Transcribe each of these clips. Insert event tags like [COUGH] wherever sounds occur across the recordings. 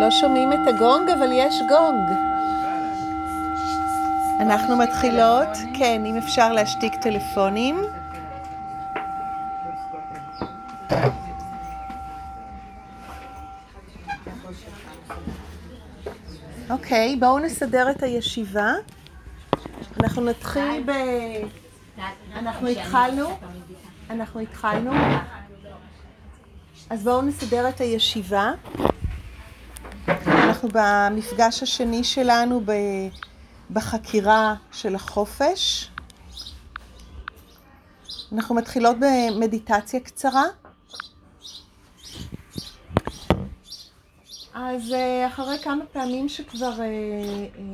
לא שומעים את הגונג, אבל יש גונג. אנחנו מתחילות, כן, אם אפשר להשתיק טלפונים. אוקיי, בואו נסדר את הישיבה. אנחנו נתחיל ב... אנחנו התחלנו? אנחנו התחלנו? אז בואו נסדר את הישיבה. אנחנו במפגש השני שלנו בחקירה של החופש. אנחנו מתחילות במדיטציה קצרה. אז אה, אחרי כמה פעמים שכבר אה, אה,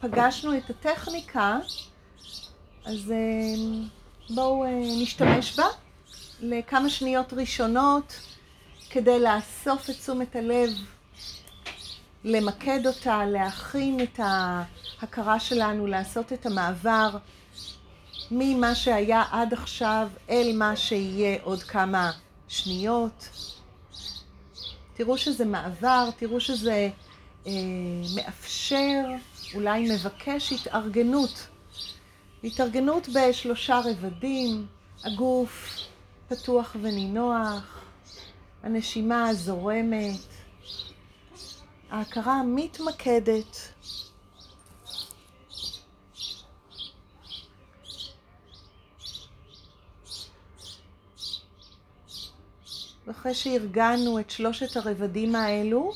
פגשנו את הטכניקה, אז בואו נשתמש בה לכמה שניות ראשונות כדי לאסוף את תשומת הלב, למקד אותה, להכין את ההכרה שלנו, לעשות את המעבר ממה שהיה עד עכשיו אל מה שיהיה עוד כמה שניות. תראו שזה מעבר, תראו שזה אה, מאפשר, אולי מבקש התארגנות. התארגנות בשלושה רבדים, הגוף פתוח ונינוח, הנשימה זורמת, ההכרה מתמקדת. ואחרי שארגנו את שלושת הרבדים האלו,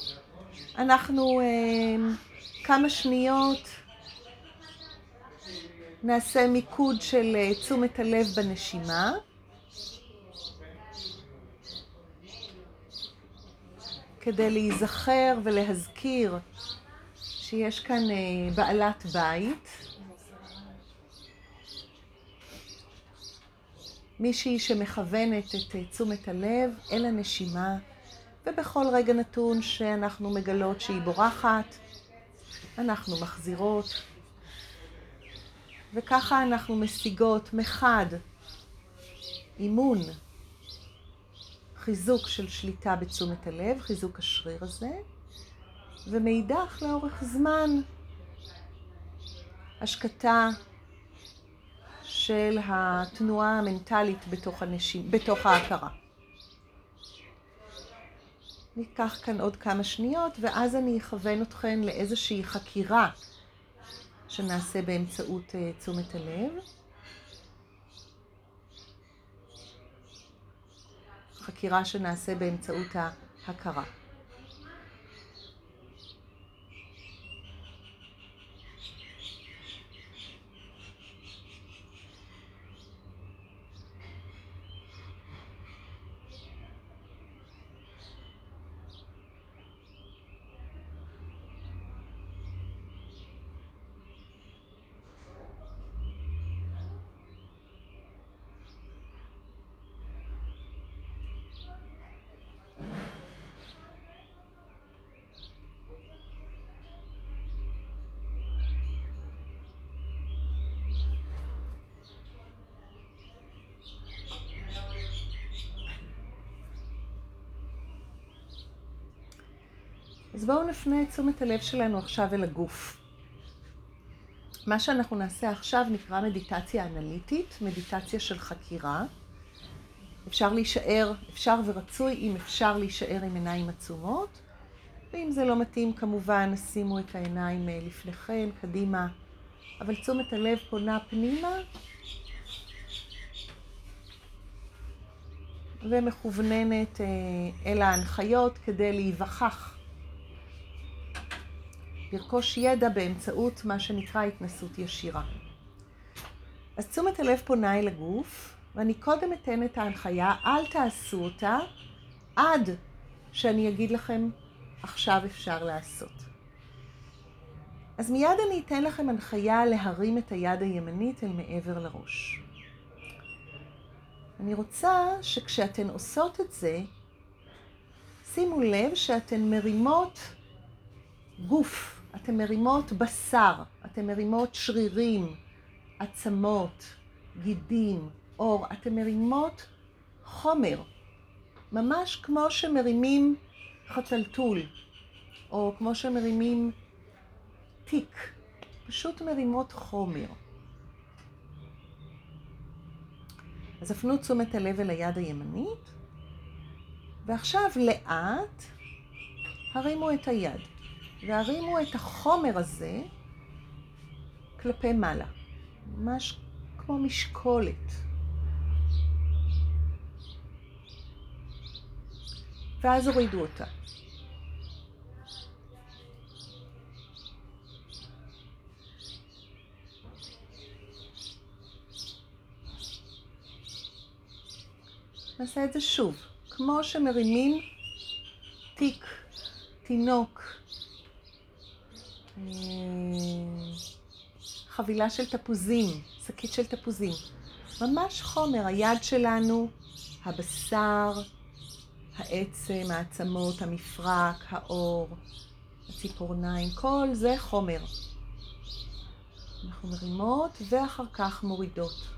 אנחנו אה, כמה שניות נעשה מיקוד של אה, תשומת הלב בנשימה. כדי להיזכר ולהזכיר שיש כאן אה, בעלת בית. מישהי שמכוונת את אה, תשומת הלב אל הנשימה, ובכל רגע נתון שאנחנו מגלות שהיא בורחת, אנחנו מחזירות, וככה אנחנו משיגות מחד אימון, חיזוק של שליטה בתשומת הלב, חיזוק השריר הזה, ומאידך לאורך זמן השקטה של התנועה המנטלית בתוך, הנשימ... בתוך ההכרה. ניקח כאן עוד כמה שניות, ואז אני אכוון אתכן לאיזושהי חקירה שנעשה באמצעות uh, תשומת הלב. חקירה שנעשה באמצעות ההכרה. בואו נפנה את תשומת הלב שלנו עכשיו אל הגוף. מה שאנחנו נעשה עכשיו נקרא מדיטציה אנליטית, מדיטציה של חקירה. אפשר להישאר, אפשר ורצוי אם אפשר להישאר עם עיניים עצומות, ואם זה לא מתאים כמובן שימו את העיניים אה, לפניכם, קדימה, אבל תשומת הלב פונה פנימה ומכווננת אה, אל ההנחיות כדי להיווכח לרכוש ידע באמצעות מה שנקרא התנסות ישירה. אז תשומת הלב פונה אל הגוף, ואני קודם אתן את ההנחיה, אל תעשו אותה עד שאני אגיד לכם, עכשיו אפשר לעשות. אז מיד אני אתן לכם הנחיה להרים את היד הימנית אל מעבר לראש. אני רוצה שכשאתן עושות את זה, שימו לב שאתן מרימות גוף אתן מרימות בשר, אתן מרימות שרירים, עצמות, גידים, אור, אתן מרימות חומר, ממש כמו שמרימים חתלתול, או כמו שמרימים תיק, פשוט מרימות חומר. אז הפנו תשומת הלב אל היד הימנית, ועכשיו לאט הרימו את היד, והרימו את החומר הזה כלפי מעלה, ממש כמו משקולת. ואז הורידו אותה. נעשה את זה שוב, כמו שמרימים תיק, תינוק, חבילה של תפוזים, שקית של תפוזים. ממש חומר, היד שלנו, הבשר, העצם, העצמות, המפרק, האור, הציפורניים, כל זה חומר. אנחנו מרימות ואחר כך מורידות.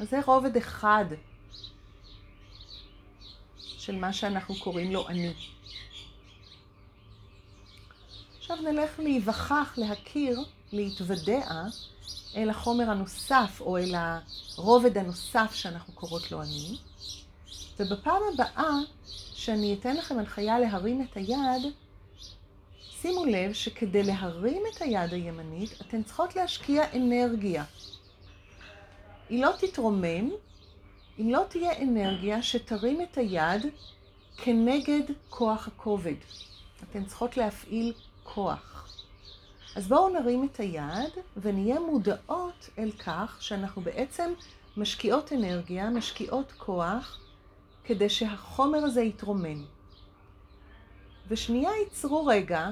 אז זה רובד אחד של מה שאנחנו קוראים לו אני. עכשיו נלך להיווכח, להכיר, להתוודע אל החומר הנוסף או אל הרובד הנוסף שאנחנו קוראות לו אני. ובפעם הבאה שאני אתן לכם הנחיה להרים את היד, שימו לב שכדי להרים את היד הימנית אתן צריכות להשקיע אנרגיה. היא לא תתרומם אם לא תהיה אנרגיה שתרים את היד כנגד כוח הכובד. אתן צריכות להפעיל כוח. אז בואו נרים את היד ונהיה מודעות אל כך שאנחנו בעצם משקיעות אנרגיה, משקיעות כוח, כדי שהחומר הזה יתרומם. ושנייה ייצרו רגע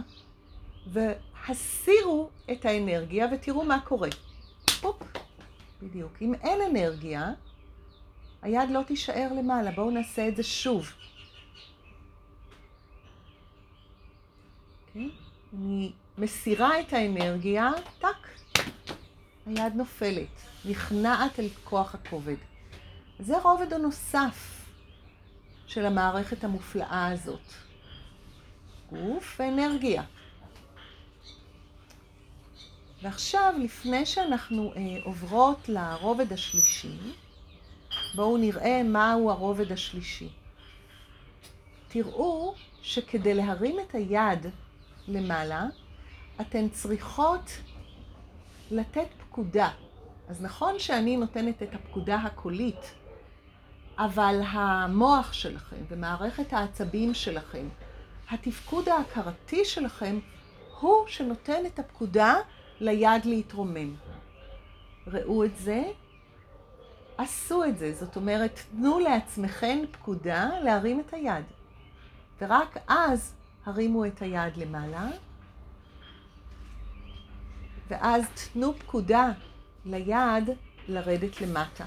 והסירו את האנרגיה ותראו מה קורה. פופ. בדיוק. אם אין אנרגיה, היד לא תישאר למעלה. בואו נעשה את זה שוב. Okay. אוקיי? אני מסירה את האנרגיה, טאק, היד נופלת, נכנעת אל כוח הכובד. זה הרובד הנוסף של המערכת המופלאה הזאת. גוף ואנרגיה. ועכשיו, לפני שאנחנו אה, עוברות לרובד השלישי, בואו נראה מהו הרובד השלישי. תראו שכדי להרים את היד למעלה, אתן צריכות לתת פקודה. אז נכון שאני נותנת את הפקודה הקולית, אבל המוח שלכם ומערכת העצבים שלכם, התפקוד ההכרתי שלכם, הוא שנותן את הפקודה ליד להתרומם. ראו את זה, עשו את זה, זאת אומרת, תנו לעצמכם פקודה להרים את היד. ורק אז הרימו את היד למעלה, ואז תנו פקודה ליד לרדת למטה.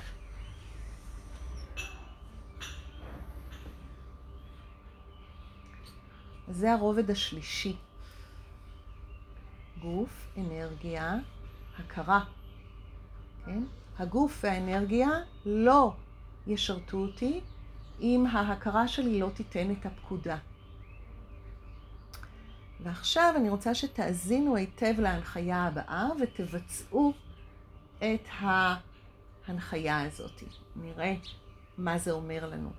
זה הרובד השלישי. גוף, אנרגיה, הכרה. כן? הגוף והאנרגיה לא ישרתו אותי אם ההכרה שלי לא תיתן את הפקודה. ועכשיו אני רוצה שתאזינו היטב להנחיה הבאה ותבצעו את ההנחיה הזאת. נראה מה זה אומר לנו.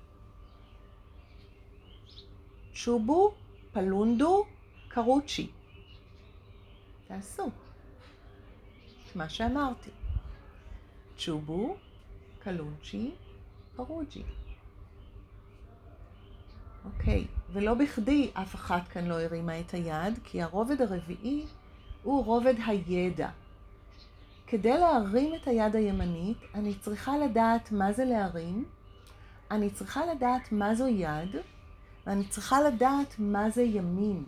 צ'ובו, פלונדו, קרוצ'י. תעשו מה שאמרתי. צ'ובו, קלונצ'י, פרוג'י. אוקיי, ולא בכדי אף אחת כאן לא הרימה את היד, כי הרובד הרביעי הוא רובד הידע. כדי להרים את היד הימנית, אני צריכה לדעת מה זה להרים, אני צריכה לדעת מה זו יד, ואני צריכה לדעת מה זה ימין.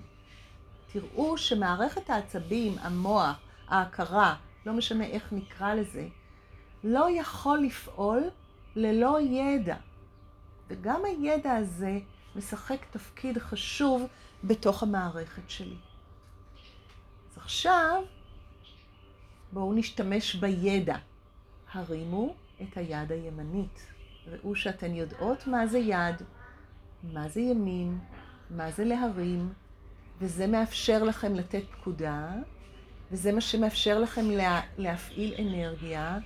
תראו שמערכת העצבים, המוח, ההכרה, לא משנה איך נקרא לזה, לא יכול לפעול ללא ידע. וגם הידע הזה משחק תפקיד חשוב בתוך המערכת שלי. אז עכשיו בואו נשתמש בידע. הרימו את היד הימנית. ראו שאתן יודעות מה זה יד, מה זה ימין, מה זה להרים, וזה מאפשר לכם לתת פקודה, וזה מה שמאפשר לכם לה, להפעיל אנרגיה,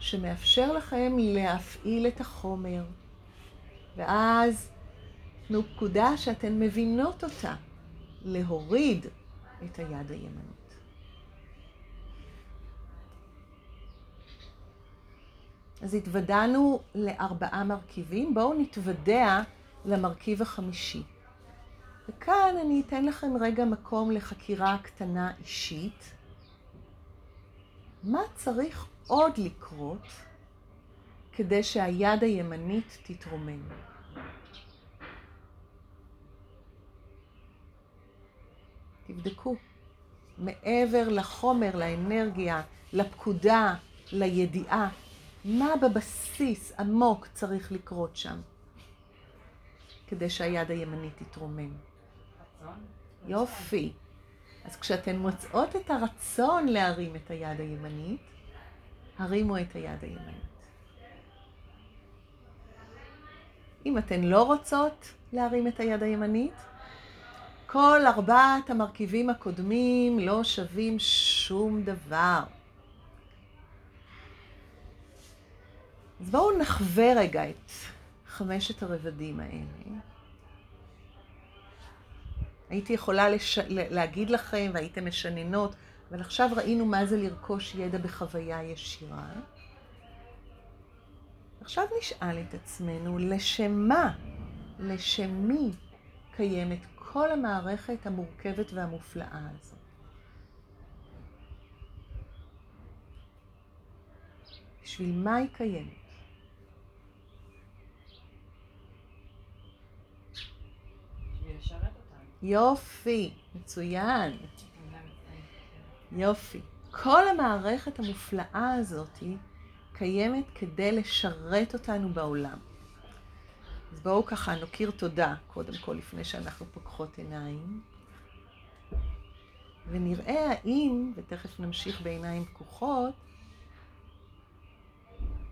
שמאפשר לכם להפעיל את החומר. ואז תנו פקודה שאתן מבינות אותה, להוריד את היד הימנית. אז התוודענו לארבעה מרכיבים, בואו נתוודע למרכיב החמישי. וכאן אני אתן לכם רגע מקום לחקירה קטנה אישית. מה צריך עוד לקרות כדי שהיד הימנית תתרומם? תבדקו. מעבר לחומר, לאנרגיה, לפקודה, לידיעה, מה בבסיס עמוק צריך לקרות שם כדי שהיד הימנית תתרומם? יופי. אז כשאתן מוצאות את הרצון להרים את היד הימנית, הרימו את היד הימנית. אם אתן לא רוצות להרים את היד הימנית, כל ארבעת המרכיבים הקודמים לא שווים שום דבר. אז בואו נחווה רגע את חמשת הרבדים האלה. הייתי יכולה לש... להגיד לכם והייתם משננות, אבל עכשיו ראינו מה זה לרכוש ידע בחוויה ישירה. עכשיו נשאל את עצמנו, לשם מה, לשם מי קיימת כל המערכת המורכבת והמופלאה הזאת? בשביל מה היא קיימת? יופי, מצוין. יופי. כל המערכת המופלאה הזאת קיימת כדי לשרת אותנו בעולם. אז בואו ככה נוקיר תודה, קודם כל, לפני שאנחנו פוקחות עיניים. ונראה האם, ותכף נמשיך בעיניים פקוחות,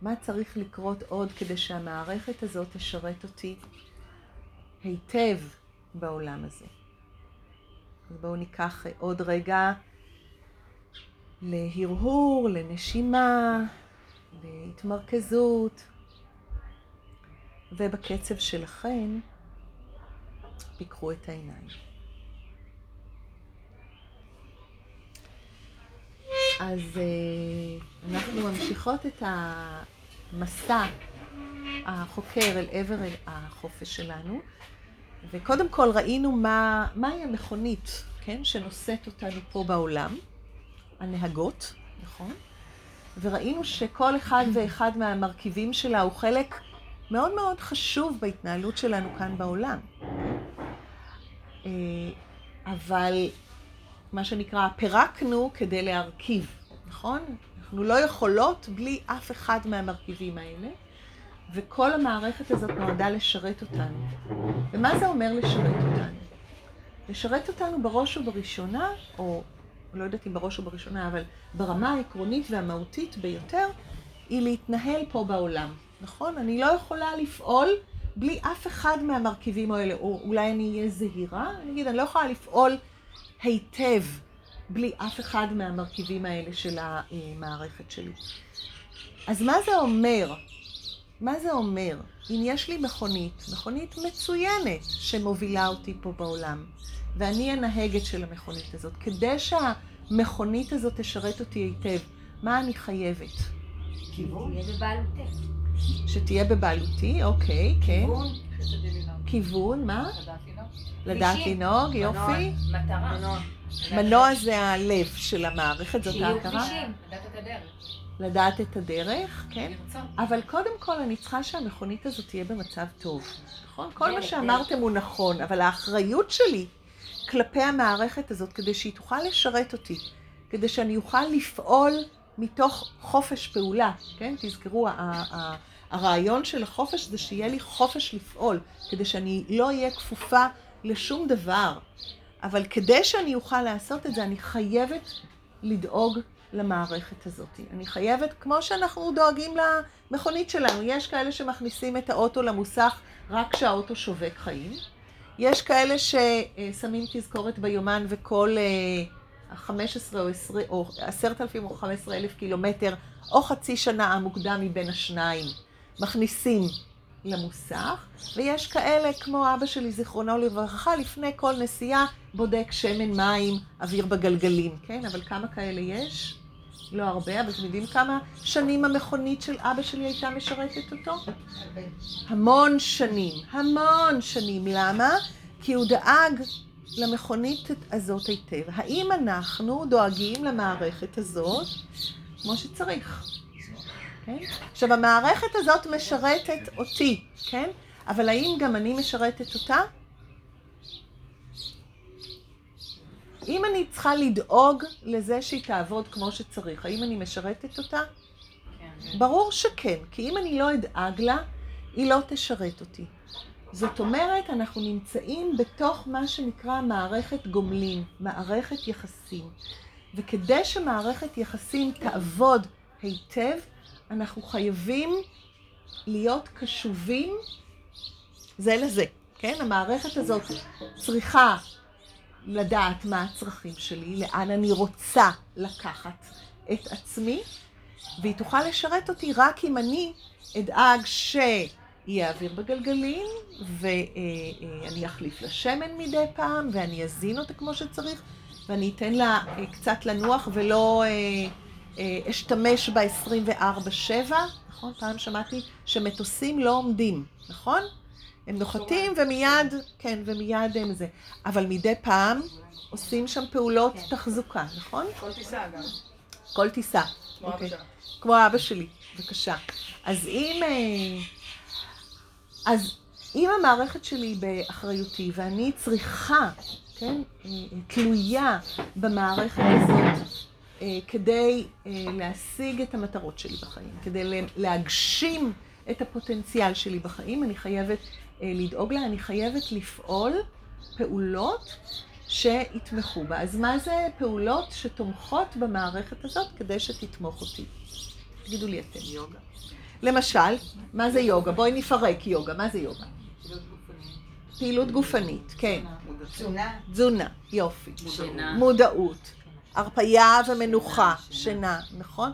מה צריך לקרות עוד כדי שהמערכת הזאת תשרת אותי היטב בעולם הזה. אז בואו ניקח עוד רגע להרהור, לנשימה, להתמרכזות, ובקצב שלכם פיקחו את העיניים. אז אה, אנחנו ממשיכות את המסע החוקר אל עבר החופש שלנו. וקודם כל ראינו מה, מהי המכונית, כן, שנושאת אותנו פה בעולם, הנהגות, נכון? וראינו שכל אחד ואחד מהמרכיבים שלה הוא חלק מאוד מאוד חשוב בהתנהלות שלנו כאן בעולם. אה, אבל מה שנקרא, פירקנו כדי להרכיב, נכון? אנחנו לא יכולות בלי אף אחד מהמרכיבים האלה. וכל המערכת הזאת נועדה לשרת אותנו. ומה זה אומר לשרת אותנו? לשרת אותנו בראש ובראשונה, או לא יודעת אם בראש ובראשונה, אבל ברמה העקרונית והמהותית ביותר, היא להתנהל פה בעולם, נכון? אני לא יכולה לפעול בלי אף אחד מהמרכיבים האלה, או אולי אני אהיה זהירה, אני אגיד, אני לא יכולה לפעול היטב בלי אף אחד מהמרכיבים האלה של המערכת שלי. אז מה זה אומר מה זה אומר? אם יש לי מכונית, מכונית מצוינת שמובילה אותי פה בעולם, ואני הנהגת של המכונית הזאת, כדי שהמכונית הזאת תשרת אותי היטב, מה אני חייבת? כיוון. שתהיה בבעלותי. שתהיה בבעלותי, אוקיי, כן. כיוון. כיוון, מה? לדעת לנהוג, יופי. מטרה. מנוע זה הלב של המערכת, זאת ההכרה. שיהיו כבישים, לדעת את הדרך. לדעת את הדרך, כן? אבל קודם כל אני צריכה שהמכונית הזאת תהיה במצב טוב, נכון? כל מה שאמרתם הוא נכון, אבל האחריות שלי כלפי המערכת הזאת, כדי שהיא תוכל לשרת אותי, כדי שאני אוכל לפעול מתוך חופש פעולה, כן? תזכרו, הרעיון של החופש זה שיהיה לי חופש לפעול, כדי שאני לא אהיה כפופה לשום דבר. אבל כדי שאני אוכל לעשות את זה, אני חייבת לדאוג למערכת הזאת. אני חייבת, כמו שאנחנו דואגים למכונית שלנו, יש כאלה שמכניסים את האוטו למוסך רק כשהאוטו שווק חיים. יש כאלה ששמים תזכורת ביומן וכל אה, 15 או 20 או 10,000 או 15,000 קילומטר או חצי שנה המוקדם מבין השניים מכניסים למוסך, ויש כאלה, כמו אבא שלי, זיכרונו לברכה, לפני כל נסיעה בודק שמן מים, אוויר בגלגלים, כן? אבל כמה כאלה יש? לא הרבה, אבל אתם יודעים כמה שנים המכונית של אבא שלי הייתה משרתת אותו? המון שנים, המון שנים. למה? כי הוא דאג למכונית הזאת היטב. האם אנחנו דואגים למערכת הזאת כמו שצריך? כן? עכשיו, המערכת הזאת משרתת אותי, כן? אבל האם גם אני משרתת אותה? אם אני צריכה לדאוג לזה שהיא תעבוד כמו שצריך, האם אני משרתת אותה? כן. ברור שכן, כי אם אני לא אדאג לה, היא לא תשרת אותי. זאת אומרת, אנחנו נמצאים בתוך מה שנקרא מערכת גומלין, מערכת יחסים. וכדי שמערכת יחסים תעבוד היטב, אנחנו חייבים להיות קשובים זה לזה, כן? המערכת הזאת צריכה לדעת מה הצרכים שלי, לאן אני רוצה לקחת את עצמי, והיא תוכל לשרת אותי רק אם אני אדאג שיהיה אוויר בגלגלים, ואני אחליף לה שמן מדי פעם, ואני אזין אותה כמו שצריך, ואני אתן לה אה, קצת לנוח ולא אה, אה, אשתמש בה 24/7, נכון? פעם שמעתי שמטוסים לא עומדים, נכון? הם נוחתים ומיד, כן, ומיד הם זה. אבל מדי פעם עושים שם פעולות תחזוקה, נכון? כל טיסה אגב, כל טיסה. כמו אבא אוקיי. כמו אבא שלי, בבקשה. אז אם, אה, אז אם המערכת שלי באחריותי ואני צריכה, כן, אה, תלויה במערכת הזאת אה, כדי להשיג את המטרות שלי בחיים, כדי לה- להגשים את הפוטנציאל שלי בחיים, אני חייבת לדאוג לה, אני חייבת לפעול פעולות שיתמכו בה. אז מה זה פעולות שתומכות במערכת הזאת כדי שתתמוך אותי? תגידו לי אתם. יוגה. למשל, מה זה יוגה? בואי נפרק יוגה. מה זה יוגה? פעילות גופנית, כן. תזונה. תזונה, יופי. שינה. מודעות. הרפייה ומנוחה, שינה, נכון?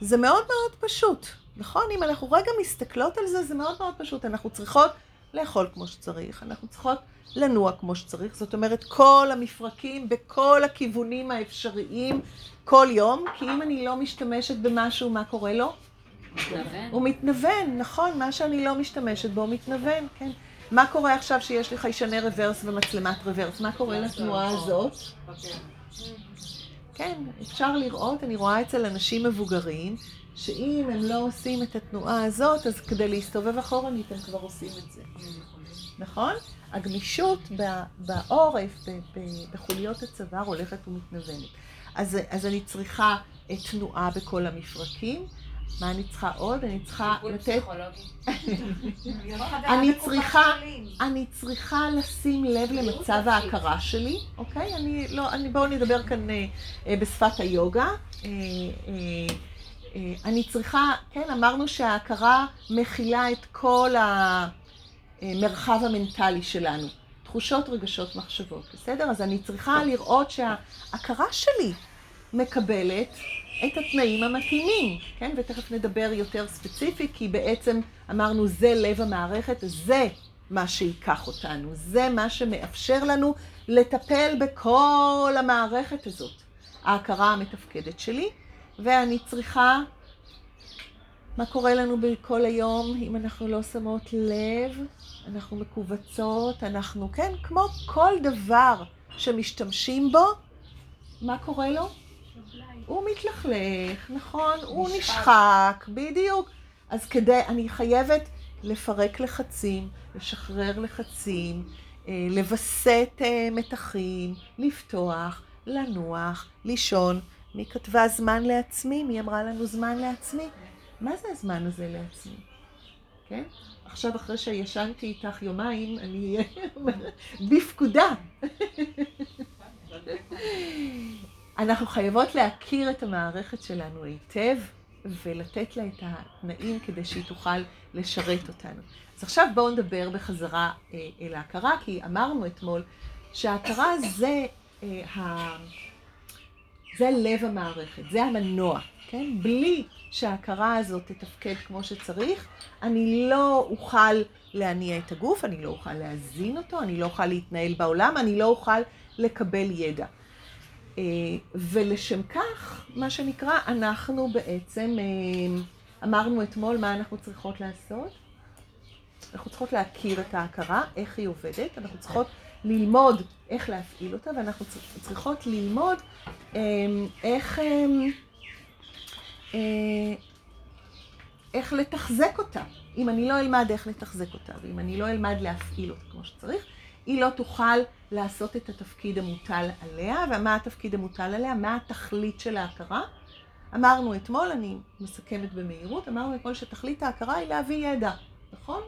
זה מאוד מאוד פשוט, נכון? אם אנחנו רגע מסתכלות על זה, זה מאוד מאוד פשוט. אנחנו צריכות לאכול כמו שצריך, אנחנו צריכות לנוע כמו שצריך, זאת אומרת, כל המפרקים בכל הכיוונים האפשריים כל יום, כי אם אני לא משתמשת במשהו, מה קורה לו? מתנוון. הוא מתנוון, נכון, מה שאני לא משתמשת בו מתנוון, כן. מה קורה עכשיו שיש לי חיישני רוורס ומצלמת רוורס? מה קורה לתנועה הזאת? כן, אפשר לראות, אני רואה אצל אנשים מבוגרים, שאם הם לא עושים את התנועה הזאת, אז כדי להסתובב אחורנית הם כבר עושים את זה. נכון? הגמישות בעורף, בחוליות הצוואר הולכת ומתנוונת. אז, אז אני צריכה אה, תנועה בכל המפרקים. מה אני צריכה עוד? אני צריכה לתת... [LAUGHS] אני צריכה, אני צריכה לשים לב למצב ההכרה שלי, אוקיי? אני לא, אני, בואו נדבר כאן אה, אה, בשפת היוגה. אה, אה, אני צריכה, כן, אמרנו שההכרה מכילה את כל המרחב המנטלי שלנו. תחושות, רגשות, מחשבות, בסדר? אז אני צריכה לראות שההכרה שלי מקבלת את התנאים המתאימים, כן? ותכף נדבר יותר ספציפי, כי בעצם אמרנו זה לב המערכת, זה מה שייקח אותנו, זה מה שמאפשר לנו לטפל בכל המערכת הזאת, ההכרה המתפקדת שלי, ואני צריכה, מה קורה לנו בכל היום אם אנחנו לא שמות לב, אנחנו מכווצות, אנחנו, כן, כמו כל דבר שמשתמשים בו, מה קורה לו? הוא מתלכלך, נכון, הוא נשחק, בדיוק. אז כדי, אני חייבת לפרק לחצים, לשחרר לחצים, אה, לווסת אה, מתחים, לפתוח, לנוח, לישון מי כתבה זמן לעצמי? מי אמרה לנו זמן לעצמי? מה זה הזמן הזה לעצמי? כן? עכשיו, אחרי שישנתי איתך יומיים, אני אהיה [LAUGHS] בפקודה. אנחנו חייבות להכיר את המערכת שלנו היטב ולתת לה את התנאים כדי שהיא תוכל לשרת אותנו. אז עכשיו בואו נדבר בחזרה אה, אל ההכרה, כי אמרנו אתמול שההכרה זה, אה, זה לב המערכת, זה המנוע, כן? בלי שההכרה הזאת תתפקד כמו שצריך, אני לא אוכל להניע את הגוף, אני לא אוכל להזין אותו, אני לא אוכל להתנהל בעולם, אני לא אוכל לקבל ידע. אה, ולשם כך, מה שנקרא, אנחנו בעצם אה, אמרנו אתמול מה אנחנו צריכות לעשות. אנחנו צריכות להכיר את ההכרה, איך היא עובדת, אנחנו צריכות ללמוד איך להפעיל אותה, ואנחנו צריכות ללמוד אה, איך, איך לתחזק אותה. אם אני לא אלמד איך לתחזק אותה, ואם אני לא אלמד להפעיל אותה כמו שצריך, היא לא תוכל לעשות את התפקיד המוטל עליה, ומה התפקיד המוטל עליה? מה התכלית של ההכרה? אמרנו אתמול, אני מסכמת במהירות, אמרנו אתמול שתכלית ההכרה היא להביא ידע, נכון?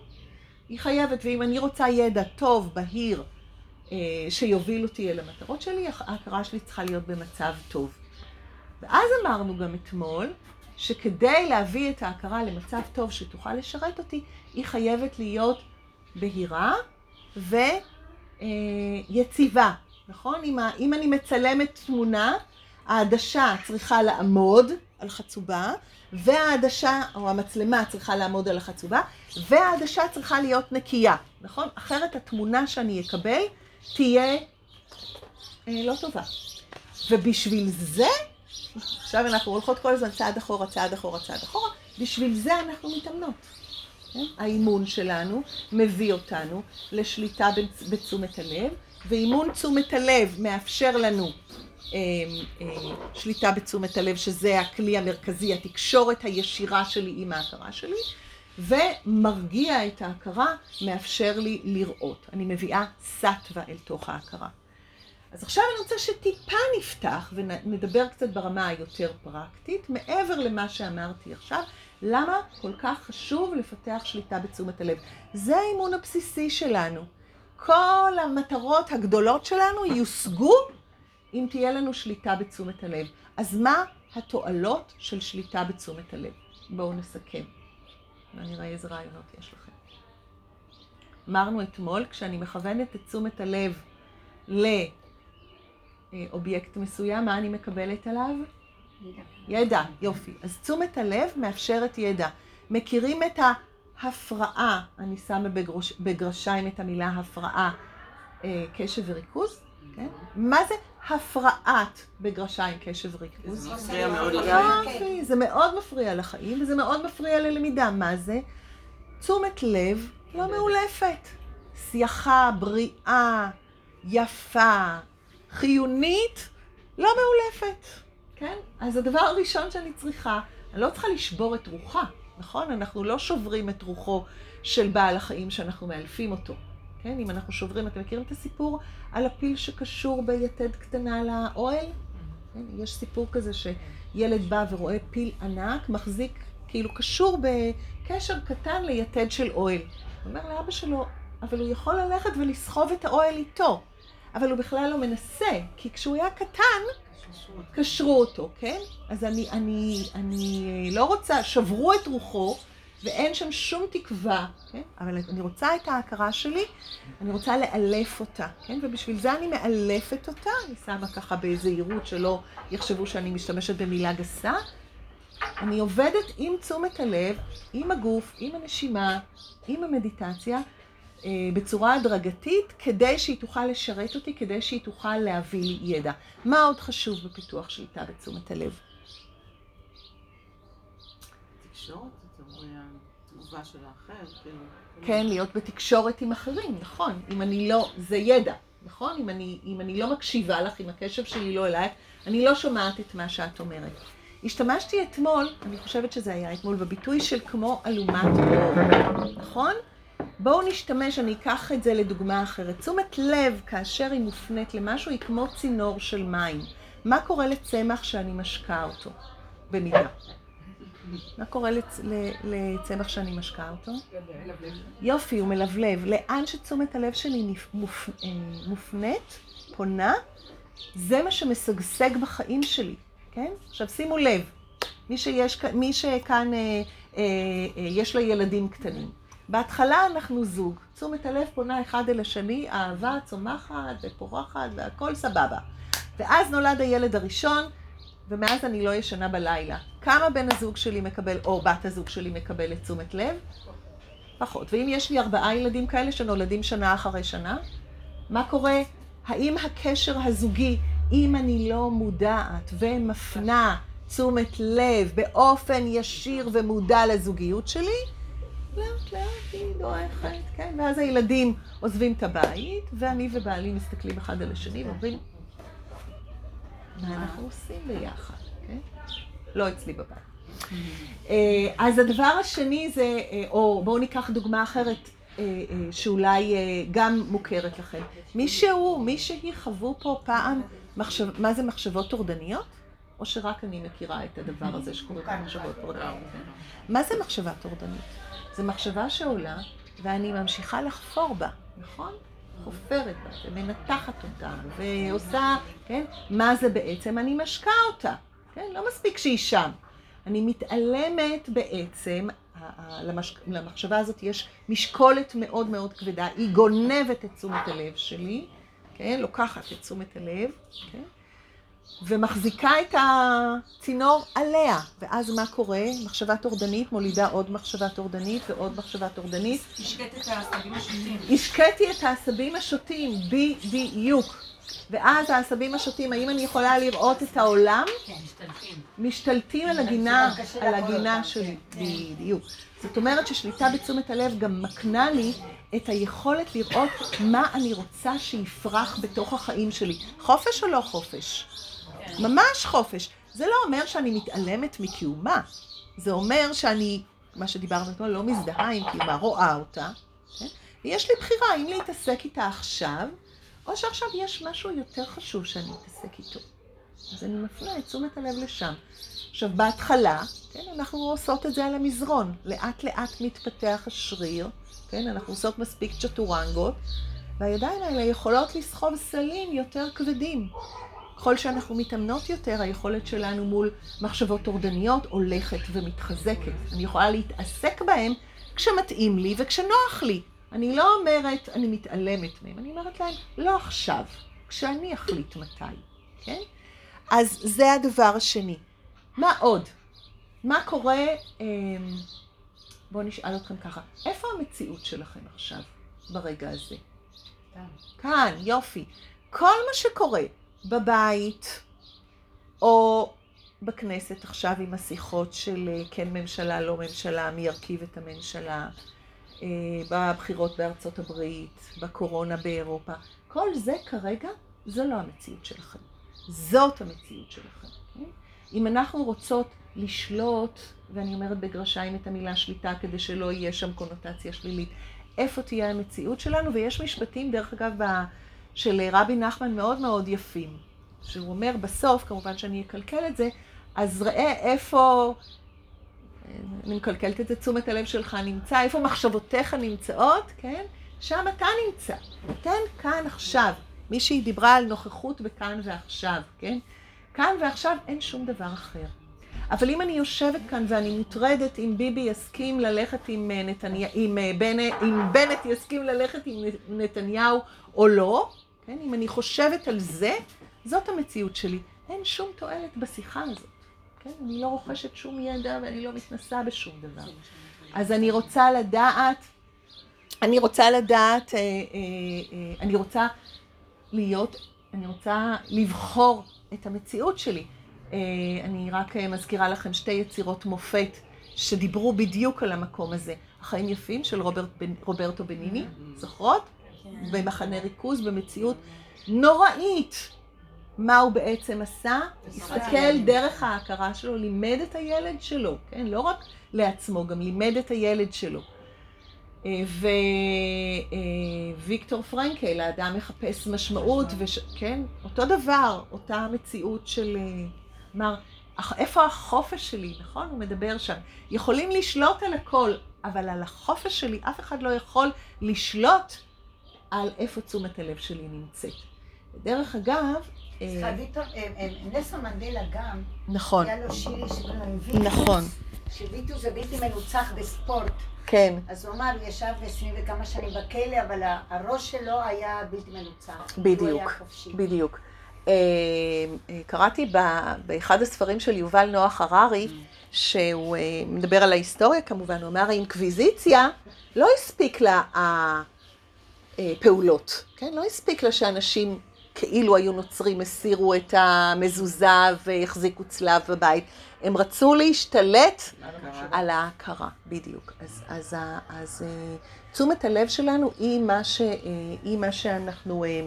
היא חייבת, ואם אני רוצה ידע טוב, בהיר, אה, שיוביל אותי אל המטרות שלי, ההכרה שלי צריכה להיות במצב טוב. ואז אמרנו גם אתמול, שכדי להביא את ההכרה למצב טוב שתוכל לשרת אותי, היא חייבת להיות בהירה ו... אה, נכון? אם, אם אני מצלמת תמונה, העדשה צריכה לעמוד על חצובה, והעדשה, או המצלמה צריכה לעמוד על החצובה, והעדשה צריכה להיות נקייה, נכון? אחרת התמונה שאני אקבל תהיה אה, לא טובה. ובשביל זה, עכשיו אנחנו הולכות כל הזמן צעד אחורה, צעד אחורה, צעד אחורה, בשביל זה אנחנו מתאמנות. כן? האימון שלנו מביא אותנו לשליטה בתשומת הלב, ואימון תשומת הלב מאפשר לנו אה, אה, שליטה בתשומת הלב, שזה הכלי המרכזי, התקשורת הישירה שלי עם ההכרה שלי, ומרגיע את ההכרה, מאפשר לי לראות. אני מביאה סטווה אל תוך ההכרה. אז עכשיו אני רוצה שטיפה נפתח ונדבר קצת ברמה היותר פרקטית, מעבר למה שאמרתי עכשיו, למה כל כך חשוב לפתח שליטה בתשומת הלב? זה האימון הבסיסי שלנו. כל המטרות הגדולות שלנו יושגו אם תהיה לנו שליטה בתשומת הלב. אז מה התועלות של שליטה בתשומת הלב? בואו נסכם. נראה איזה רעיונות יש לכם. אמרנו אתמול, כשאני מכוונת את תשומת הלב לאובייקט מסוים, מה אני מקבלת עליו? ידע, יופי. אז תשומת הלב מאפשרת ידע. מכירים את ההפרעה, אני שמה בגרוש, בגרשיים את המילה הפרעה, אה, קשב וריכוז, כן? מה זה הפרעת בגרשיים קשב וריכוז? זה מפריע מאוד לחיים. זה מאוד מפריע לחיים וזה מאוד מפריע ללמידה. מה זה? תשומת לב לא מאולפת. שיחה, בריאה, יפה, חיונית, לא מאולפת. כן? אז הדבר הראשון שאני צריכה, אני לא צריכה לשבור את רוחה, נכון? אנחנו לא שוברים את רוחו של בעל החיים שאנחנו מאלפים אותו. כן? אם אנחנו שוברים, אתם מכירים את הסיפור על הפיל שקשור ביתד קטנה לאוהל? כן? יש סיפור כזה שילד בא ורואה פיל ענק, מחזיק, כאילו קשור בקשר קטן ליתד של אוהל. הוא אומר לאבא שלו, אבל הוא יכול ללכת ולסחוב את האוהל איתו. אבל הוא בכלל לא מנסה, כי כשהוא היה קטן, קשרו אותו, כן? אז אני, אני, אני לא רוצה, שברו את רוחו, ואין שם שום תקווה, כן? אבל אני רוצה את ההכרה שלי, אני רוצה לאלף אותה, כן? ובשביל זה אני מאלפת אותה, אני שמה ככה בזהירות שלא יחשבו שאני משתמשת במילה גסה. אני עובדת עם תשומת הלב, עם הגוף, עם הנשימה, עם המדיטציה, אה, בצורה הדרגתית, כדי שהיא תוכל לשרת אותי, כדי שהיא תוכל להביא לי ידע. מה עוד חשוב בפיתוח שליטה בתשומת הלב? תקשורת, תגובה של האחר, כאילו... כן, להיות בתקשורת עם אחרים, נכון. אם אני לא, זה ידע, נכון? אם אני, אם אני לא מקשיבה לך, אם הקשב שלי לא אלייך, אני לא שומעת את מה שאת אומרת. השתמשתי אתמול, אני חושבת שזה היה אתמול, בביטוי של כמו אלומת אור, נכון? בואו נשתמש, אני אקח את זה לדוגמה אחרת. תשומת לב, כאשר היא מופנית למשהו, היא כמו צינור של מים. מה קורה לצמח שאני משקה אותו? במידה. מה קורה לצ... לצמח שאני משקה אותו? יופי, הוא מלבלב. לאן שתשומת הלב שלי מופ... אה, מופנית, פונה, זה מה שמשגשג בחיים שלי, כן? עכשיו שימו לב, מי, שיש, מי שכאן אה, אה, אה, יש לה ילדים קטנים. בהתחלה אנחנו זוג, תשומת הלב פונה אחד אל השני, אהבה צומחת ופורחת והכל סבבה. ואז נולד הילד הראשון, ומאז אני לא ישנה בלילה. כמה בן הזוג שלי מקבל, או בת הזוג שלי מקבל את תשומת לב? פחות. ואם יש לי ארבעה ילדים כאלה שנולדים שנה אחרי שנה, מה קורה? האם הקשר הזוגי, אם אני לא מודעת ומפנה תשומת לב באופן ישיר ומודע לזוגיות שלי, לאט לאט היא דועכת, כן? ואז הילדים עוזבים את הבית, ואני ובעלי מסתכלים אחד על השני ואומרים, מה אנחנו עושים ביחד, כן? לא אצלי בבית. אה, אז הדבר השני זה, אה, או בואו ניקח דוגמה אחרת אה, שאולי גם מוכרת לכם. מישהו, מישהי חוו פה פעם, מחשב, מה זה מחשבות טורדניות? או שרק אני מכירה את הדבר הזה שקוראים לו מחשבות טורדניות? מה זה מחשבה טורדנית? זו מחשבה שעולה ואני ממשיכה לחפור בה, נכון? חופרת בה ומנתחת אותה ועושה, כן? מה זה בעצם? אני משקה אותה, כן? לא מספיק שהיא שם. אני מתעלמת בעצם, למחשבה הזאת יש משקולת מאוד מאוד כבדה, היא גונבת את תשומת הלב שלי, כן? לוקחת את תשומת הלב, כן? ומחזיקה את הצינור עליה. ואז מה קורה? מחשבה טורדנית מולידה עוד מחשבה טורדנית ועוד מחשבה טורדנית. השקט את העשבים השוטים. השקטתי את העשבים השוטים, בדיוק. ואז העשבים השוטים, האם אני יכולה לראות את העולם? כן, משתלטים. משתלטים על הגינה, על הגינה שלי, כן. בדיוק. זאת אומרת ששליטה בתשומת הלב גם מקנה לי את היכולת לראות מה אני רוצה שיפרח בתוך החיים שלי. חופש או לא חופש? ממש חופש. זה לא אומר שאני מתעלמת מקיומה. זה אומר שאני, מה שדיברנו אתמול, לא מזדהה עם קיומה, רואה אותה. כן? ויש לי בחירה אם להתעסק איתה עכשיו, או שעכשיו יש משהו יותר חשוב שאני אתעסק איתו. אז אני מפנה את תשומת הלב לשם. עכשיו, בהתחלה, כן, אנחנו עושות את זה על המזרון. לאט לאט מתפתח השריר, כן, אנחנו עושות מספיק צ'טורנגות, והידיים האלה יכולות לסחוב סלים יותר כבדים. ככל שאנחנו מתאמנות יותר, היכולת שלנו מול מחשבות טורדניות הולכת ומתחזקת. אני יכולה להתעסק בהן כשמתאים לי וכשנוח לי. אני לא אומרת, אני מתעלמת מהן, אני אומרת להם, לא עכשיו, כשאני אחליט מתי, כן? אז זה הדבר השני. מה עוד? מה קורה, אמ, בואו נשאל אתכם ככה, איפה המציאות שלכם עכשיו, ברגע הזה? כאן. כאן, יופי. כל מה שקורה בבית, או בכנסת עכשיו עם השיחות של אה, כן ממשלה, לא ממשלה, מי ירכיב את הממשלה, אה, בבחירות בארצות הברית, בקורונה באירופה. כל זה כרגע, זו לא המציאות שלכם. זאת המציאות שלכם. כן? אם אנחנו רוצות לשלוט, ואני אומרת בגרשיים את המילה שליטה כדי שלא יהיה שם קונוטציה שלילית, איפה תהיה המציאות שלנו? ויש משפטים, דרך אגב, של רבי נחמן מאוד מאוד יפים, שהוא אומר בסוף, כמובן שאני אקלקל את זה, אז ראה איפה, אני מקלקלת את זה, תשומת הלב שלך נמצא, איפה מחשבותיך נמצאות, כן? שם אתה נמצא. תן כאן עכשיו. מישהי דיברה על נוכחות בכאן ועכשיו, כן? כאן ועכשיו אין שום דבר אחר. אבל אם אני יושבת כאן ואני מוטרדת אם ביבי יסכים ללכת עם, אה, נתניה, עם, אה, אם בנט יסכים ללכת עם נתניהו או לא, כן? אם אני חושבת על זה, זאת המציאות שלי. אין שום תועלת בשיחה הזאת. כן? אני לא רוכשת שום ידע ואני לא מתנסה בשום דבר. אז אני רוצה לדעת, אני רוצה לדעת, אה, אה, אה, אני רוצה להיות, אני רוצה לבחור את המציאות שלי. אה, אני רק אה, מזכירה לכם שתי יצירות מופת שדיברו בדיוק על המקום הזה. החיים יפים של רוברט, רוברטו בניני, זוכרות? כן. במחנה ריכוז, במציאות נוראית. מה הוא בעצם עשה? הסתכל דרך ההכרה שלו, לימד את הילד שלו, כן? לא רק לעצמו, גם לימד את הילד שלו. Uh, וויקטור פרנקל, האדם מחפש משמעות, וש... כן, אותו דבר, אותה מציאות של, אה, אמר, איפה החופש שלי, נכון? הוא מדבר שם. יכולים לשלוט על הכל, אבל על החופש שלי אף אחד לא יכול לשלוט על איפה תשומת הלב שלי נמצאת. דרך אגב... סליחה, ויטור, נסון מנדלה גם, נכון, היה לו שיר שקוראים ויטוס, נכון, שוויטוס זה בלתי מנוצח בספורט. כן, אז הוא אמר, הוא ישב עשרים וכמה שנים בכלא, אבל הראש שלו היה בלתי מנוצח. בדיוק. בדיוק. אה, אה, קראתי באחד הספרים של יובל נוח הררי, שהוא אה, מדבר על ההיסטוריה כמובן, הוא אמר האינקוויזיציה לא הספיק לה הפעולות, כן? לא הספיק לה שאנשים כאילו היו נוצרים, הסירו את המזוזה והחזיקו צלב בבית. הם רצו להשתלט על ההכרה, בדיוק. אז, אז, ה- אז אה, תשומת הלב שלנו היא מה, ש, אה, היא מה שאנחנו אה,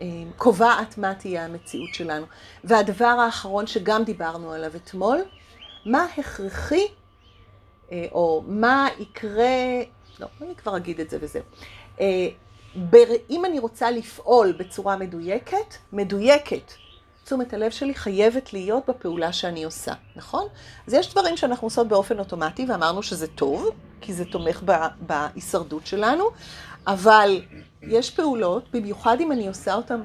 אה, קובעת מה תהיה המציאות שלנו. והדבר האחרון שגם דיברנו עליו אתמול, מה הכרחי, אה, או מה יקרה, לא, אני כבר אגיד את זה וזהו. אה, אם אני רוצה לפעול בצורה מדויקת, מדויקת, תשומת הלב שלי חייבת להיות בפעולה שאני עושה, נכון? אז יש דברים שאנחנו עושות באופן אוטומטי, ואמרנו שזה טוב, כי זה תומך ב- בהישרדות שלנו, אבל יש פעולות, במיוחד אם אני עושה אותן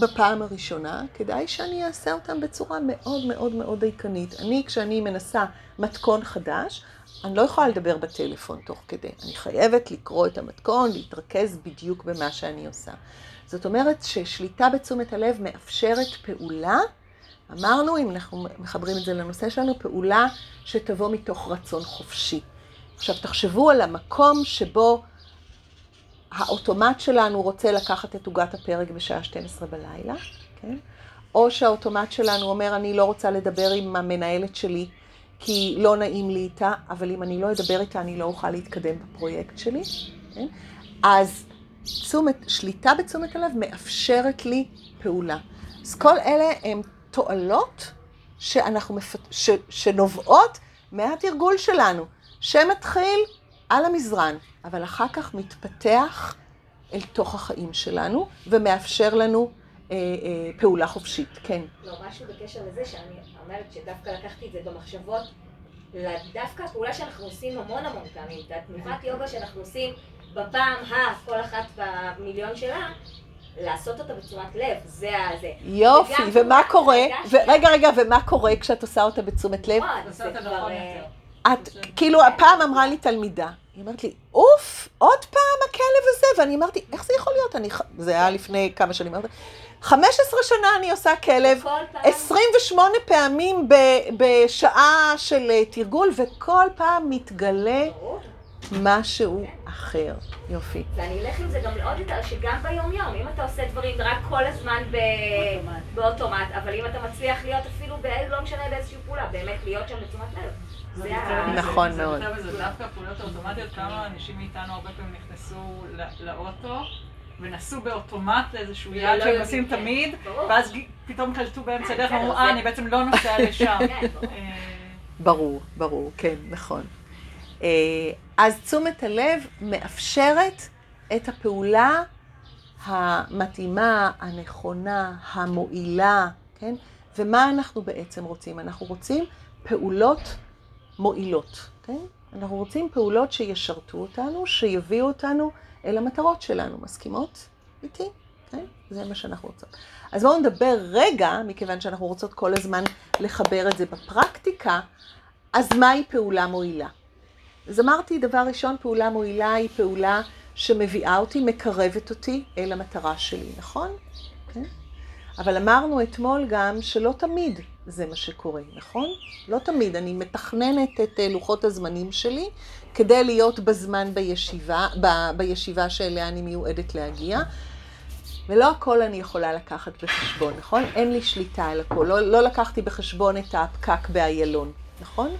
בפעם הראשונה, כדאי שאני אעשה אותן בצורה מאוד מאוד מאוד דייקנית. אני, כשאני מנסה מתכון חדש, אני לא יכולה לדבר בטלפון תוך כדי. אני חייבת לקרוא את המתכון, להתרכז בדיוק במה שאני עושה. זאת אומרת ששליטה בתשומת הלב מאפשרת פעולה, אמרנו, אם אנחנו מחברים את זה לנושא שלנו, פעולה שתבוא מתוך רצון חופשי. עכשיו תחשבו על המקום שבו האוטומט שלנו רוצה לקחת את עוגת הפרק בשעה 12 בלילה, כן? או שהאוטומט שלנו אומר, אני לא רוצה לדבר עם המנהלת שלי כי לא נעים לי איתה, אבל אם אני לא אדבר איתה, אני לא אוכל להתקדם בפרויקט שלי, כן? אז תשומת, שליטה בתשומת הלב מאפשרת לי פעולה. אז כל אלה הם תועלות שאנחנו מפת... ש... שנובעות מהתרגול שלנו, שמתחיל על המזרן, אבל אחר כך מתפתח אל תוך החיים שלנו ומאפשר לנו פעולה חופשית. כן. לא, משהו בקשר לזה שאני אומרת שדווקא לקחתי את זה במחשבות, דווקא הפעולה שאנחנו עושים המון המון פעמים, את התנועת יוגה שאנחנו עושים בפעם ה, כל אחת במיליון שלה, לעשות אותה בתשומת לב, זה ה... זה. יופי, וגם ומה קורה? ו- רגע, רגע, ומה קורה כשאת עושה אותה בתשומת לב? וואי, עושה זה אותה כבר... נכון אה, יותר. את, כאילו, הפעם אמרה לי תלמידה, היא אומרת לי, אוף, עוד פעם הכלב הזה, ואני אמרתי, איך זה יכול להיות? אני, זה היה לפני כמה שנים, אמרתי, 15 שנה אני עושה כלב, כל פעם... 28 פעמים ב, בשעה של אה, תרגול, וכל פעם מתגלה. משהו אחר. יופי. ואני אלך עם זה גם עוד יותר, שגם ביום יום, אם אתה עושה דברים רק כל הזמן ב... באוטומט, אבל אם אתה מצליח להיות אפילו, ב... לא משנה באיזושהי פעולה, באמת להיות שם בתשומת לב. זה. נכון זה מאוד. מזה, דווקא הפעולות האוטומטיות, כמה אנשים מאיתנו הרבה פעמים נכנסו לאוטו ונסעו באוטומט לאיזשהו לא יעד שהם עושים כן. תמיד. ואז פתאום קלטו באמצע הדרך, בסדר, ואמרו, זה- אה, אני בעצם לא נוסע [LAUGHS] לשם. כן, ברור. אה, ברור, ברור, כן, נכון. אה, אז תשומת הלב מאפשרת את הפעולה המתאימה, הנכונה, המועילה, כן? ומה אנחנו בעצם רוצים? אנחנו רוצים פעולות מועילות, כן? אנחנו רוצים פעולות שישרתו אותנו, שיביאו אותנו אל המטרות שלנו. מסכימות איתי? כן? זה מה שאנחנו רוצות. אז בואו נדבר רגע, מכיוון שאנחנו רוצות כל הזמן לחבר את זה בפרקטיקה, אז מהי פעולה מועילה? אז אמרתי, דבר ראשון, פעולה מועילה היא פעולה שמביאה אותי, מקרבת אותי אל המטרה שלי, נכון? כן? אבל אמרנו אתמול גם שלא תמיד זה מה שקורה, נכון? לא תמיד. אני מתכננת את לוחות הזמנים שלי כדי להיות בזמן בישיבה, ב, בישיבה שאליה אני מיועדת להגיע. ולא הכל אני יכולה לקחת בחשבון, נכון? אין לי שליטה על הכל. לא, לא לקחתי בחשבון את הפקק באיילון, נכון?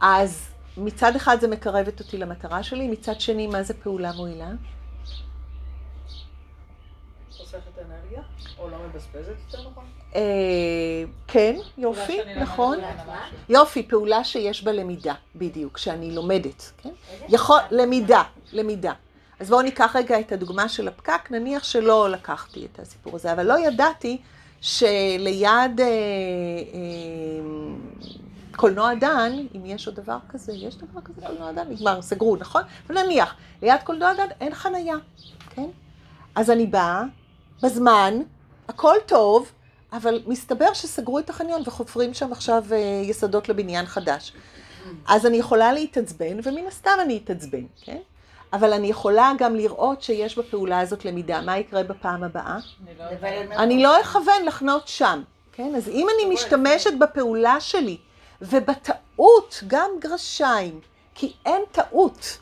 אז מצד אחד זה מקרבת אותי למטרה שלי, מצד שני, מה זה פעולה מועילה? חוסכת אנרגיה? או לא מבזבזת יותר נכון? אה, כן, יופי, שאני למדתי נכון. יופי, פעולה שיש בה למידה, בדיוק, שאני לומדת, כן? יכול. למידה, למידה. אז בואו ניקח רגע את הדוגמה של הפקק, נניח שלא לקחתי את הסיפור הזה, אבל לא ידעתי שליד אה, אה, קולנוע דן, אם יש עוד דבר כזה, יש דבר כזה קולנוע דן? נגמר, סגרו, נכון? אבל נניח, ליד קולנוע דן אין חנייה, כן? אז אני באה, בזמן, הכל טוב, אבל מסתבר שסגרו את החניון וחופרים שם עכשיו אה, יסודות לבניין חדש. אז אני יכולה להתעצבן, ומן הסתם אני אתעצבן, כן? אבל אני יכולה גם לראות שיש בפעולה הזאת למידה. מה יקרה בפעם הבאה? אני לא אכוון לחנות שם, כן? אז אם אני משתמשת בפעולה שלי, ובטעות גם גרשיים, כי אין טעות,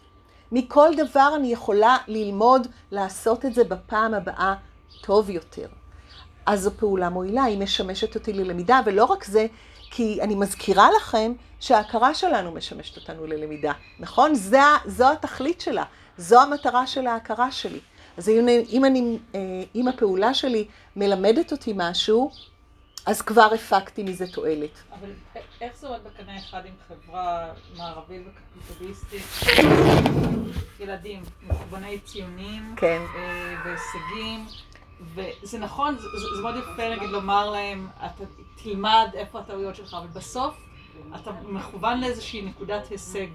מכל דבר אני יכולה ללמוד לעשות את זה בפעם הבאה טוב יותר. אז זו פעולה מועילה, היא משמשת אותי ללמידה, ולא רק זה, כי אני מזכירה לכם שההכרה שלנו משמשת אותנו ללמידה, נכון? זה, זו התכלית שלה, זו המטרה של ההכרה שלי. אז אם, אני- אם, אני, אה, אם הפעולה שלי מלמדת אותי משהו, אז כבר הפקתי מזה תועלת. אבל איך זה עומד בקנה אחד עם חברה מערבית וקפיטליסטית? ילדים מכווני ציונים כן. אה, והישגים, וזה נכון, זה, זה, מאוד יפה נגיד לומר להם, אתה תלמד איפה הטעויות שלך, אבל בסוף אתה מכוון לאיזושהי נקודת הישג.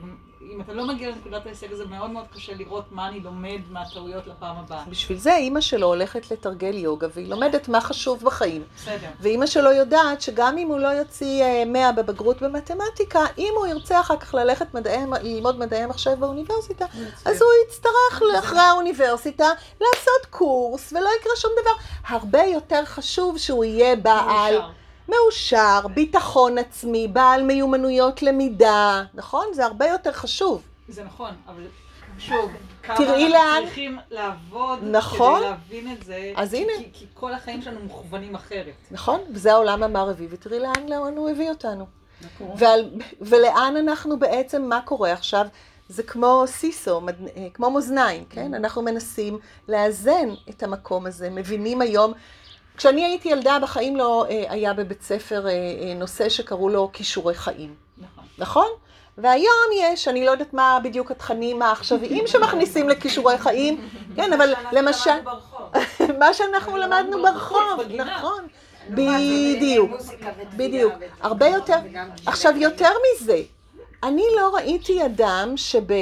אם אתה לא מגיע לנקודת ההישג הזה, מאוד מאוד קשה לראות מה אני לומד מהטעויות לפעם הבאה. בשביל זה אימא שלו הולכת לתרגל יוגה, והיא לומדת מה חשוב בחיים. בסדר. ואימא שלו יודעת שגם אם הוא לא יוציא אה, 100 בבגרות במתמטיקה, אם הוא ירצה אחר כך ללכת מדעי, ללמוד מדעי המחשב באוניברסיטה, אז הוא יצטרך אחרי האוניברסיטה לעשות קורס, ולא יקרה שום דבר. הרבה יותר חשוב שהוא יהיה בעל... מאושר. ביטחון עצמי, בעל מיומנויות למידה, נכון? זה הרבה יותר חשוב. זה נכון, אבל שוב, כמה אנחנו לאן- צריכים לעבוד נכון. כדי להבין את זה. אז כי- הנה. כי, כי כל החיים שלנו מוכוונים אחרת. נכון? וזה העולם המערבי, ותראי לאן, הוא הביא אותנו. ועל, ולאן אנחנו בעצם, מה קורה עכשיו? זה כמו סיסו, אה, כמו מאזניים, כן? אנחנו מנסים לאזן את המקום הזה, מבינים היום. כשאני הייתי ילדה, בחיים לא אה, היה בבית ספר אה, אה, נושא שקראו לו כישורי חיים, נכון. נכון? והיום יש, אני לא יודעת מה בדיוק התכנים העכשוויים [LAUGHS] שמכניסים לכישורי חיים, כן, אבל למשל, מה שאנחנו למדנו ברחוב. [LAUGHS] נכון, בדיוק. בדיוק. הרבה יותר, עכשיו יותר מזה, אני לא ראיתי אדם שבעת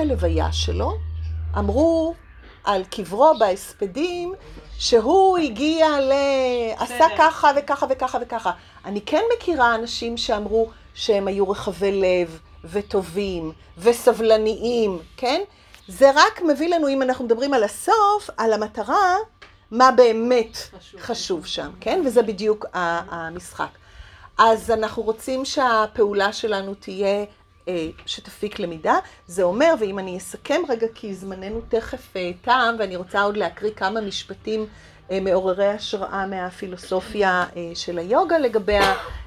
הלוויה שלו אמרו על קברו בהספדים שהוא הגיע ל... עשה. ככה וככה וככה וככה. אני כן מכירה אנשים שאמרו שהם היו רחבי לב וטובים וסבלניים, כן? זה רק מביא לנו, אם אנחנו מדברים על הסוף, על המטרה, מה באמת חשוב. חשוב שם, כן? וזה בדיוק המשחק. אז אנחנו רוצים שהפעולה שלנו תהיה, שתפיק למידה. זה אומר, ואם אני אסכם רגע, כי זמננו תכף אה, תם, ואני רוצה עוד להקריא כמה משפטים אה, מעוררי השראה מהפילוסופיה אה, של היוגה לגבי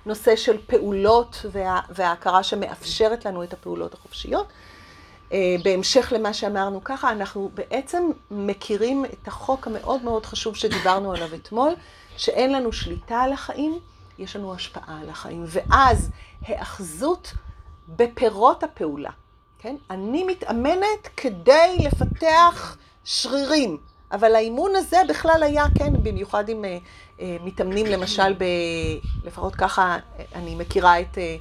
הנושא של פעולות וה, וההכרה שמאפשרת לנו את הפעולות החופשיות. אה, בהמשך למה שאמרנו ככה, אנחנו בעצם מכירים את החוק המאוד מאוד חשוב שדיברנו עליו אתמול, שאין לנו שליטה על החיים, יש לנו השפעה על החיים. ואז היאחזות בפירות הפעולה, כן? אני מתאמנת כדי לפתח שרירים, אבל האימון הזה בכלל היה, כן, במיוחד אם אה, אה, מתאמנים למשל, ב, לפחות ככה אה, אני מכירה את אה,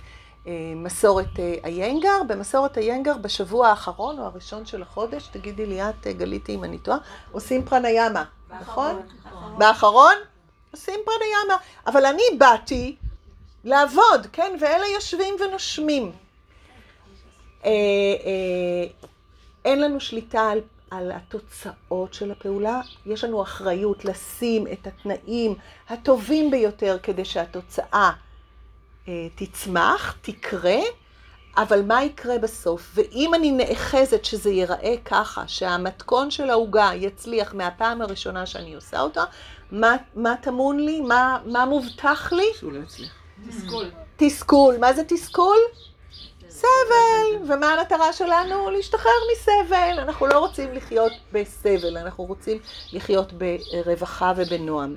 אה, מסורת אה, איינגר. במסורת איינגר בשבוע האחרון או הראשון של החודש, תגידי לי את, אה, גליתי אם אני טועה, עושים פרניאמה, נכון? באחרון? עושים פרניאמה. אבל אני באתי לעבוד, כן? ואלה יושבים ונושמים. אה, אה, אין לנו שליטה על, על התוצאות של הפעולה, יש לנו אחריות לשים את התנאים הטובים ביותר כדי שהתוצאה אה, תצמח, תקרה, אבל מה יקרה בסוף? ואם אני נאחזת שזה ייראה ככה, שהמתכון של העוגה יצליח מהפעם הראשונה שאני עושה אותה, מה, מה טמון לי? מה, מה מובטח לי? שהוא לא יצליח. תסכול. תסכול. מה זה תסכול? סבל. ומה המטרה שלנו? להשתחרר מסבל. אנחנו לא רוצים לחיות בסבל, אנחנו רוצים לחיות ברווחה ובנועם.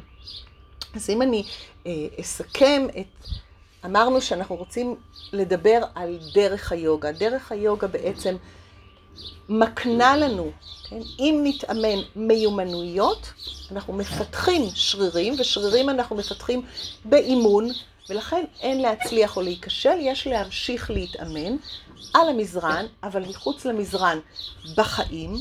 אז אם אני אה, אסכם את... אמרנו שאנחנו רוצים לדבר על דרך היוגה. דרך היוגה בעצם מקנה לנו, כן, אם נתאמן מיומנויות, אנחנו מפתחים שרירים, ושרירים אנחנו מפתחים באימון, ולכן אין להצליח או להיכשל, יש להמשיך להתאמן על המזרן, אבל מחוץ למזרן בחיים,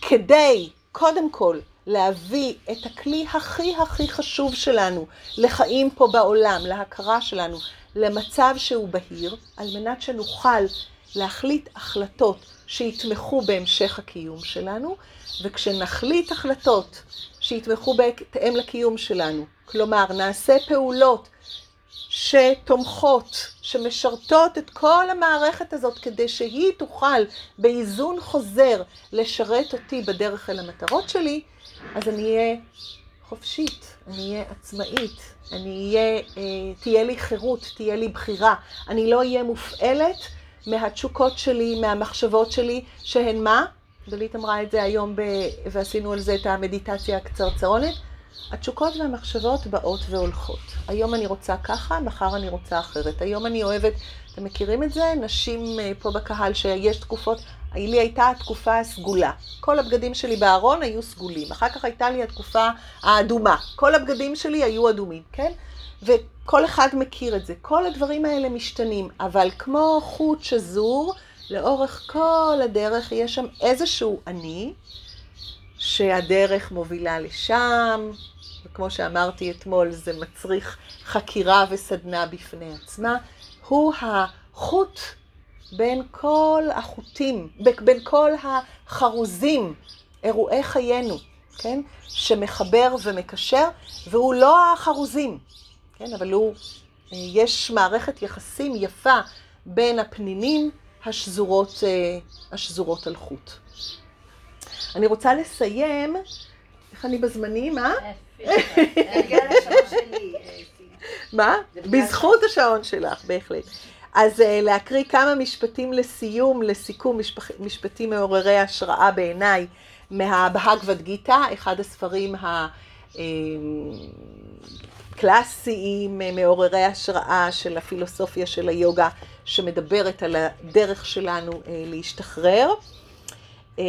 כדי קודם כל להביא את הכלי הכי הכי חשוב שלנו לחיים פה בעולם, להכרה שלנו, למצב שהוא בהיר, על מנת שנוכל להחליט החלטות שיתמכו בהמשך הקיום שלנו, וכשנחליט החלטות שיתמכו בהתאם לקיום שלנו, כלומר נעשה פעולות שתומכות, שמשרתות את כל המערכת הזאת כדי שהיא תוכל באיזון חוזר לשרת אותי בדרך אל המטרות שלי, אז אני אהיה חופשית, אני אהיה עצמאית, אני אהיה, אה, תהיה לי חירות, תהיה לי בחירה, אני לא אהיה מופעלת מהתשוקות שלי, מהמחשבות שלי, שהן מה? דלית אמרה את זה היום ב... ועשינו על זה את המדיטציה הקצרצרונת. התשוקות והמחשבות באות והולכות. היום אני רוצה ככה, מחר אני רוצה אחרת. היום אני אוהבת, אתם מכירים את זה? נשים אה, פה בקהל שיש תקופות, לי הייתה התקופה הסגולה. כל הבגדים שלי בארון היו סגולים. אחר כך הייתה לי התקופה האדומה. כל הבגדים שלי היו אדומים, כן? וכל אחד מכיר את זה. כל הדברים האלה משתנים, אבל כמו חוט שזור, לאורך כל הדרך יש שם איזשהו אני, שהדרך מובילה לשם, וכמו שאמרתי אתמול, זה מצריך חקירה וסדנה בפני עצמה. הוא החוט בין כל החוטים, בין כל החרוזים, אירועי חיינו, כן? שמחבר ומקשר, והוא לא החרוזים, כן? אבל הוא, יש מערכת יחסים יפה בין הפנינים השזורות, השזורות על חוט. אני רוצה לסיים, איך אני בזמנים, אה? מה? בזכות השעון שלך, בהחלט. אז uh, להקריא כמה משפטים לסיום, לסיכום, משפח, משפטים מעוררי השראה בעיניי מהבהגבד גיתא, אחד הספרים הקלאסיים, מעוררי השראה של הפילוסופיה של היוגה, שמדברת על הדרך שלנו uh, להשתחרר. Uh,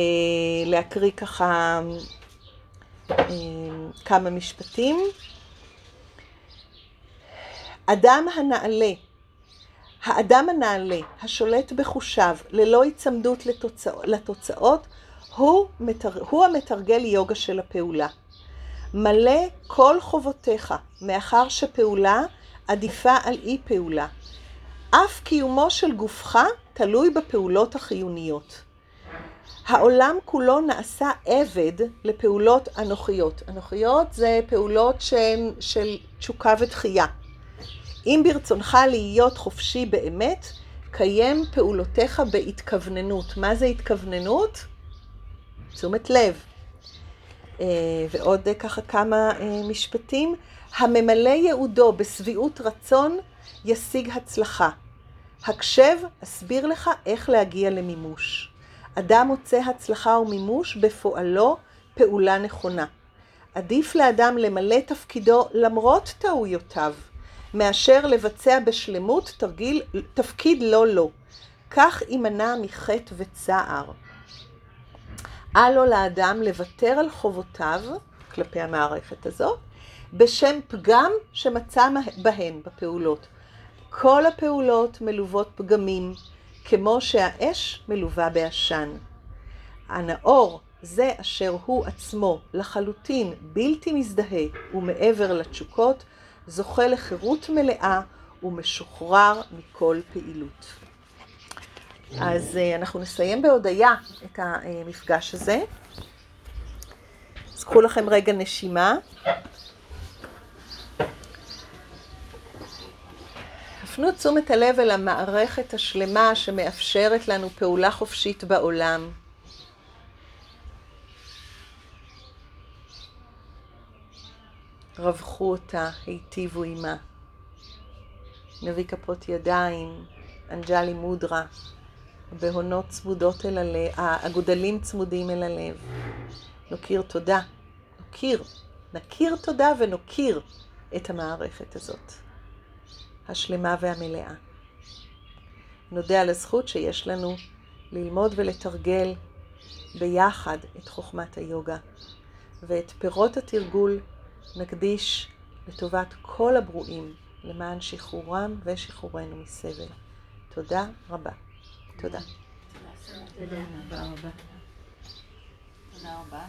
להקריא ככה uh, כמה משפטים. אדם הנעלה האדם הנעלה, השולט בחושיו, ללא היצמדות לתוצא, לתוצאות, הוא, מתר, הוא המתרגל יוגה של הפעולה. מלא כל חובותיך, מאחר שפעולה עדיפה על אי פעולה. אף קיומו של גופך תלוי בפעולות החיוניות. העולם כולו נעשה עבד לפעולות אנוכיות. אנוכיות זה פעולות שהן של תשוקה ותחייה. אם ברצונך להיות חופשי באמת, קיים פעולותיך בהתכווננות. מה זה התכווננות? תשומת לב. אה, ועוד ככה כמה אה, משפטים. הממלא ייעודו בשביעות רצון ישיג הצלחה. הקשב, אסביר לך איך להגיע למימוש. אדם מוצא הצלחה ומימוש בפועלו פעולה נכונה. עדיף לאדם למלא תפקידו למרות טעויותיו. מאשר לבצע בשלמות תרגיל, תפקיד לא לו. כך יימנע מחטא וצער. אל לו לאדם לוותר על חובותיו כלפי המערכת הזאת, בשם פגם שמצא בהן, בפעולות. כל הפעולות מלוות פגמים, כמו שהאש מלווה בעשן. הנאור זה אשר הוא עצמו לחלוטין בלתי מזדהה ומעבר לתשוקות, זוכה לחירות מלאה ומשוחרר מכל פעילות. אז אה, אנחנו נסיים בהודיה את המפגש הזה. אז קחו לכם רגע נשימה. הפנו תשומת הלב אל המערכת השלמה שמאפשרת לנו פעולה חופשית בעולם. רווחו אותה, היטיבו עימה. נביא כפות ידיים, אנג'לי מודרה, בהונות צמודות אל הלב, הגודלים צמודים אל הלב. נוקיר תודה, נוקיר, נכיר תודה ונוקיר את המערכת הזאת, השלמה והמלאה. נודה על הזכות שיש לנו ללמוד ולתרגל ביחד את חוכמת היוגה, ואת פירות התרגול נקדיש לטובת כל הברואים, למען שחרורם ושחרורנו מסבל. תודה רבה. תודה. תודה. תודה רבה. תודה רבה.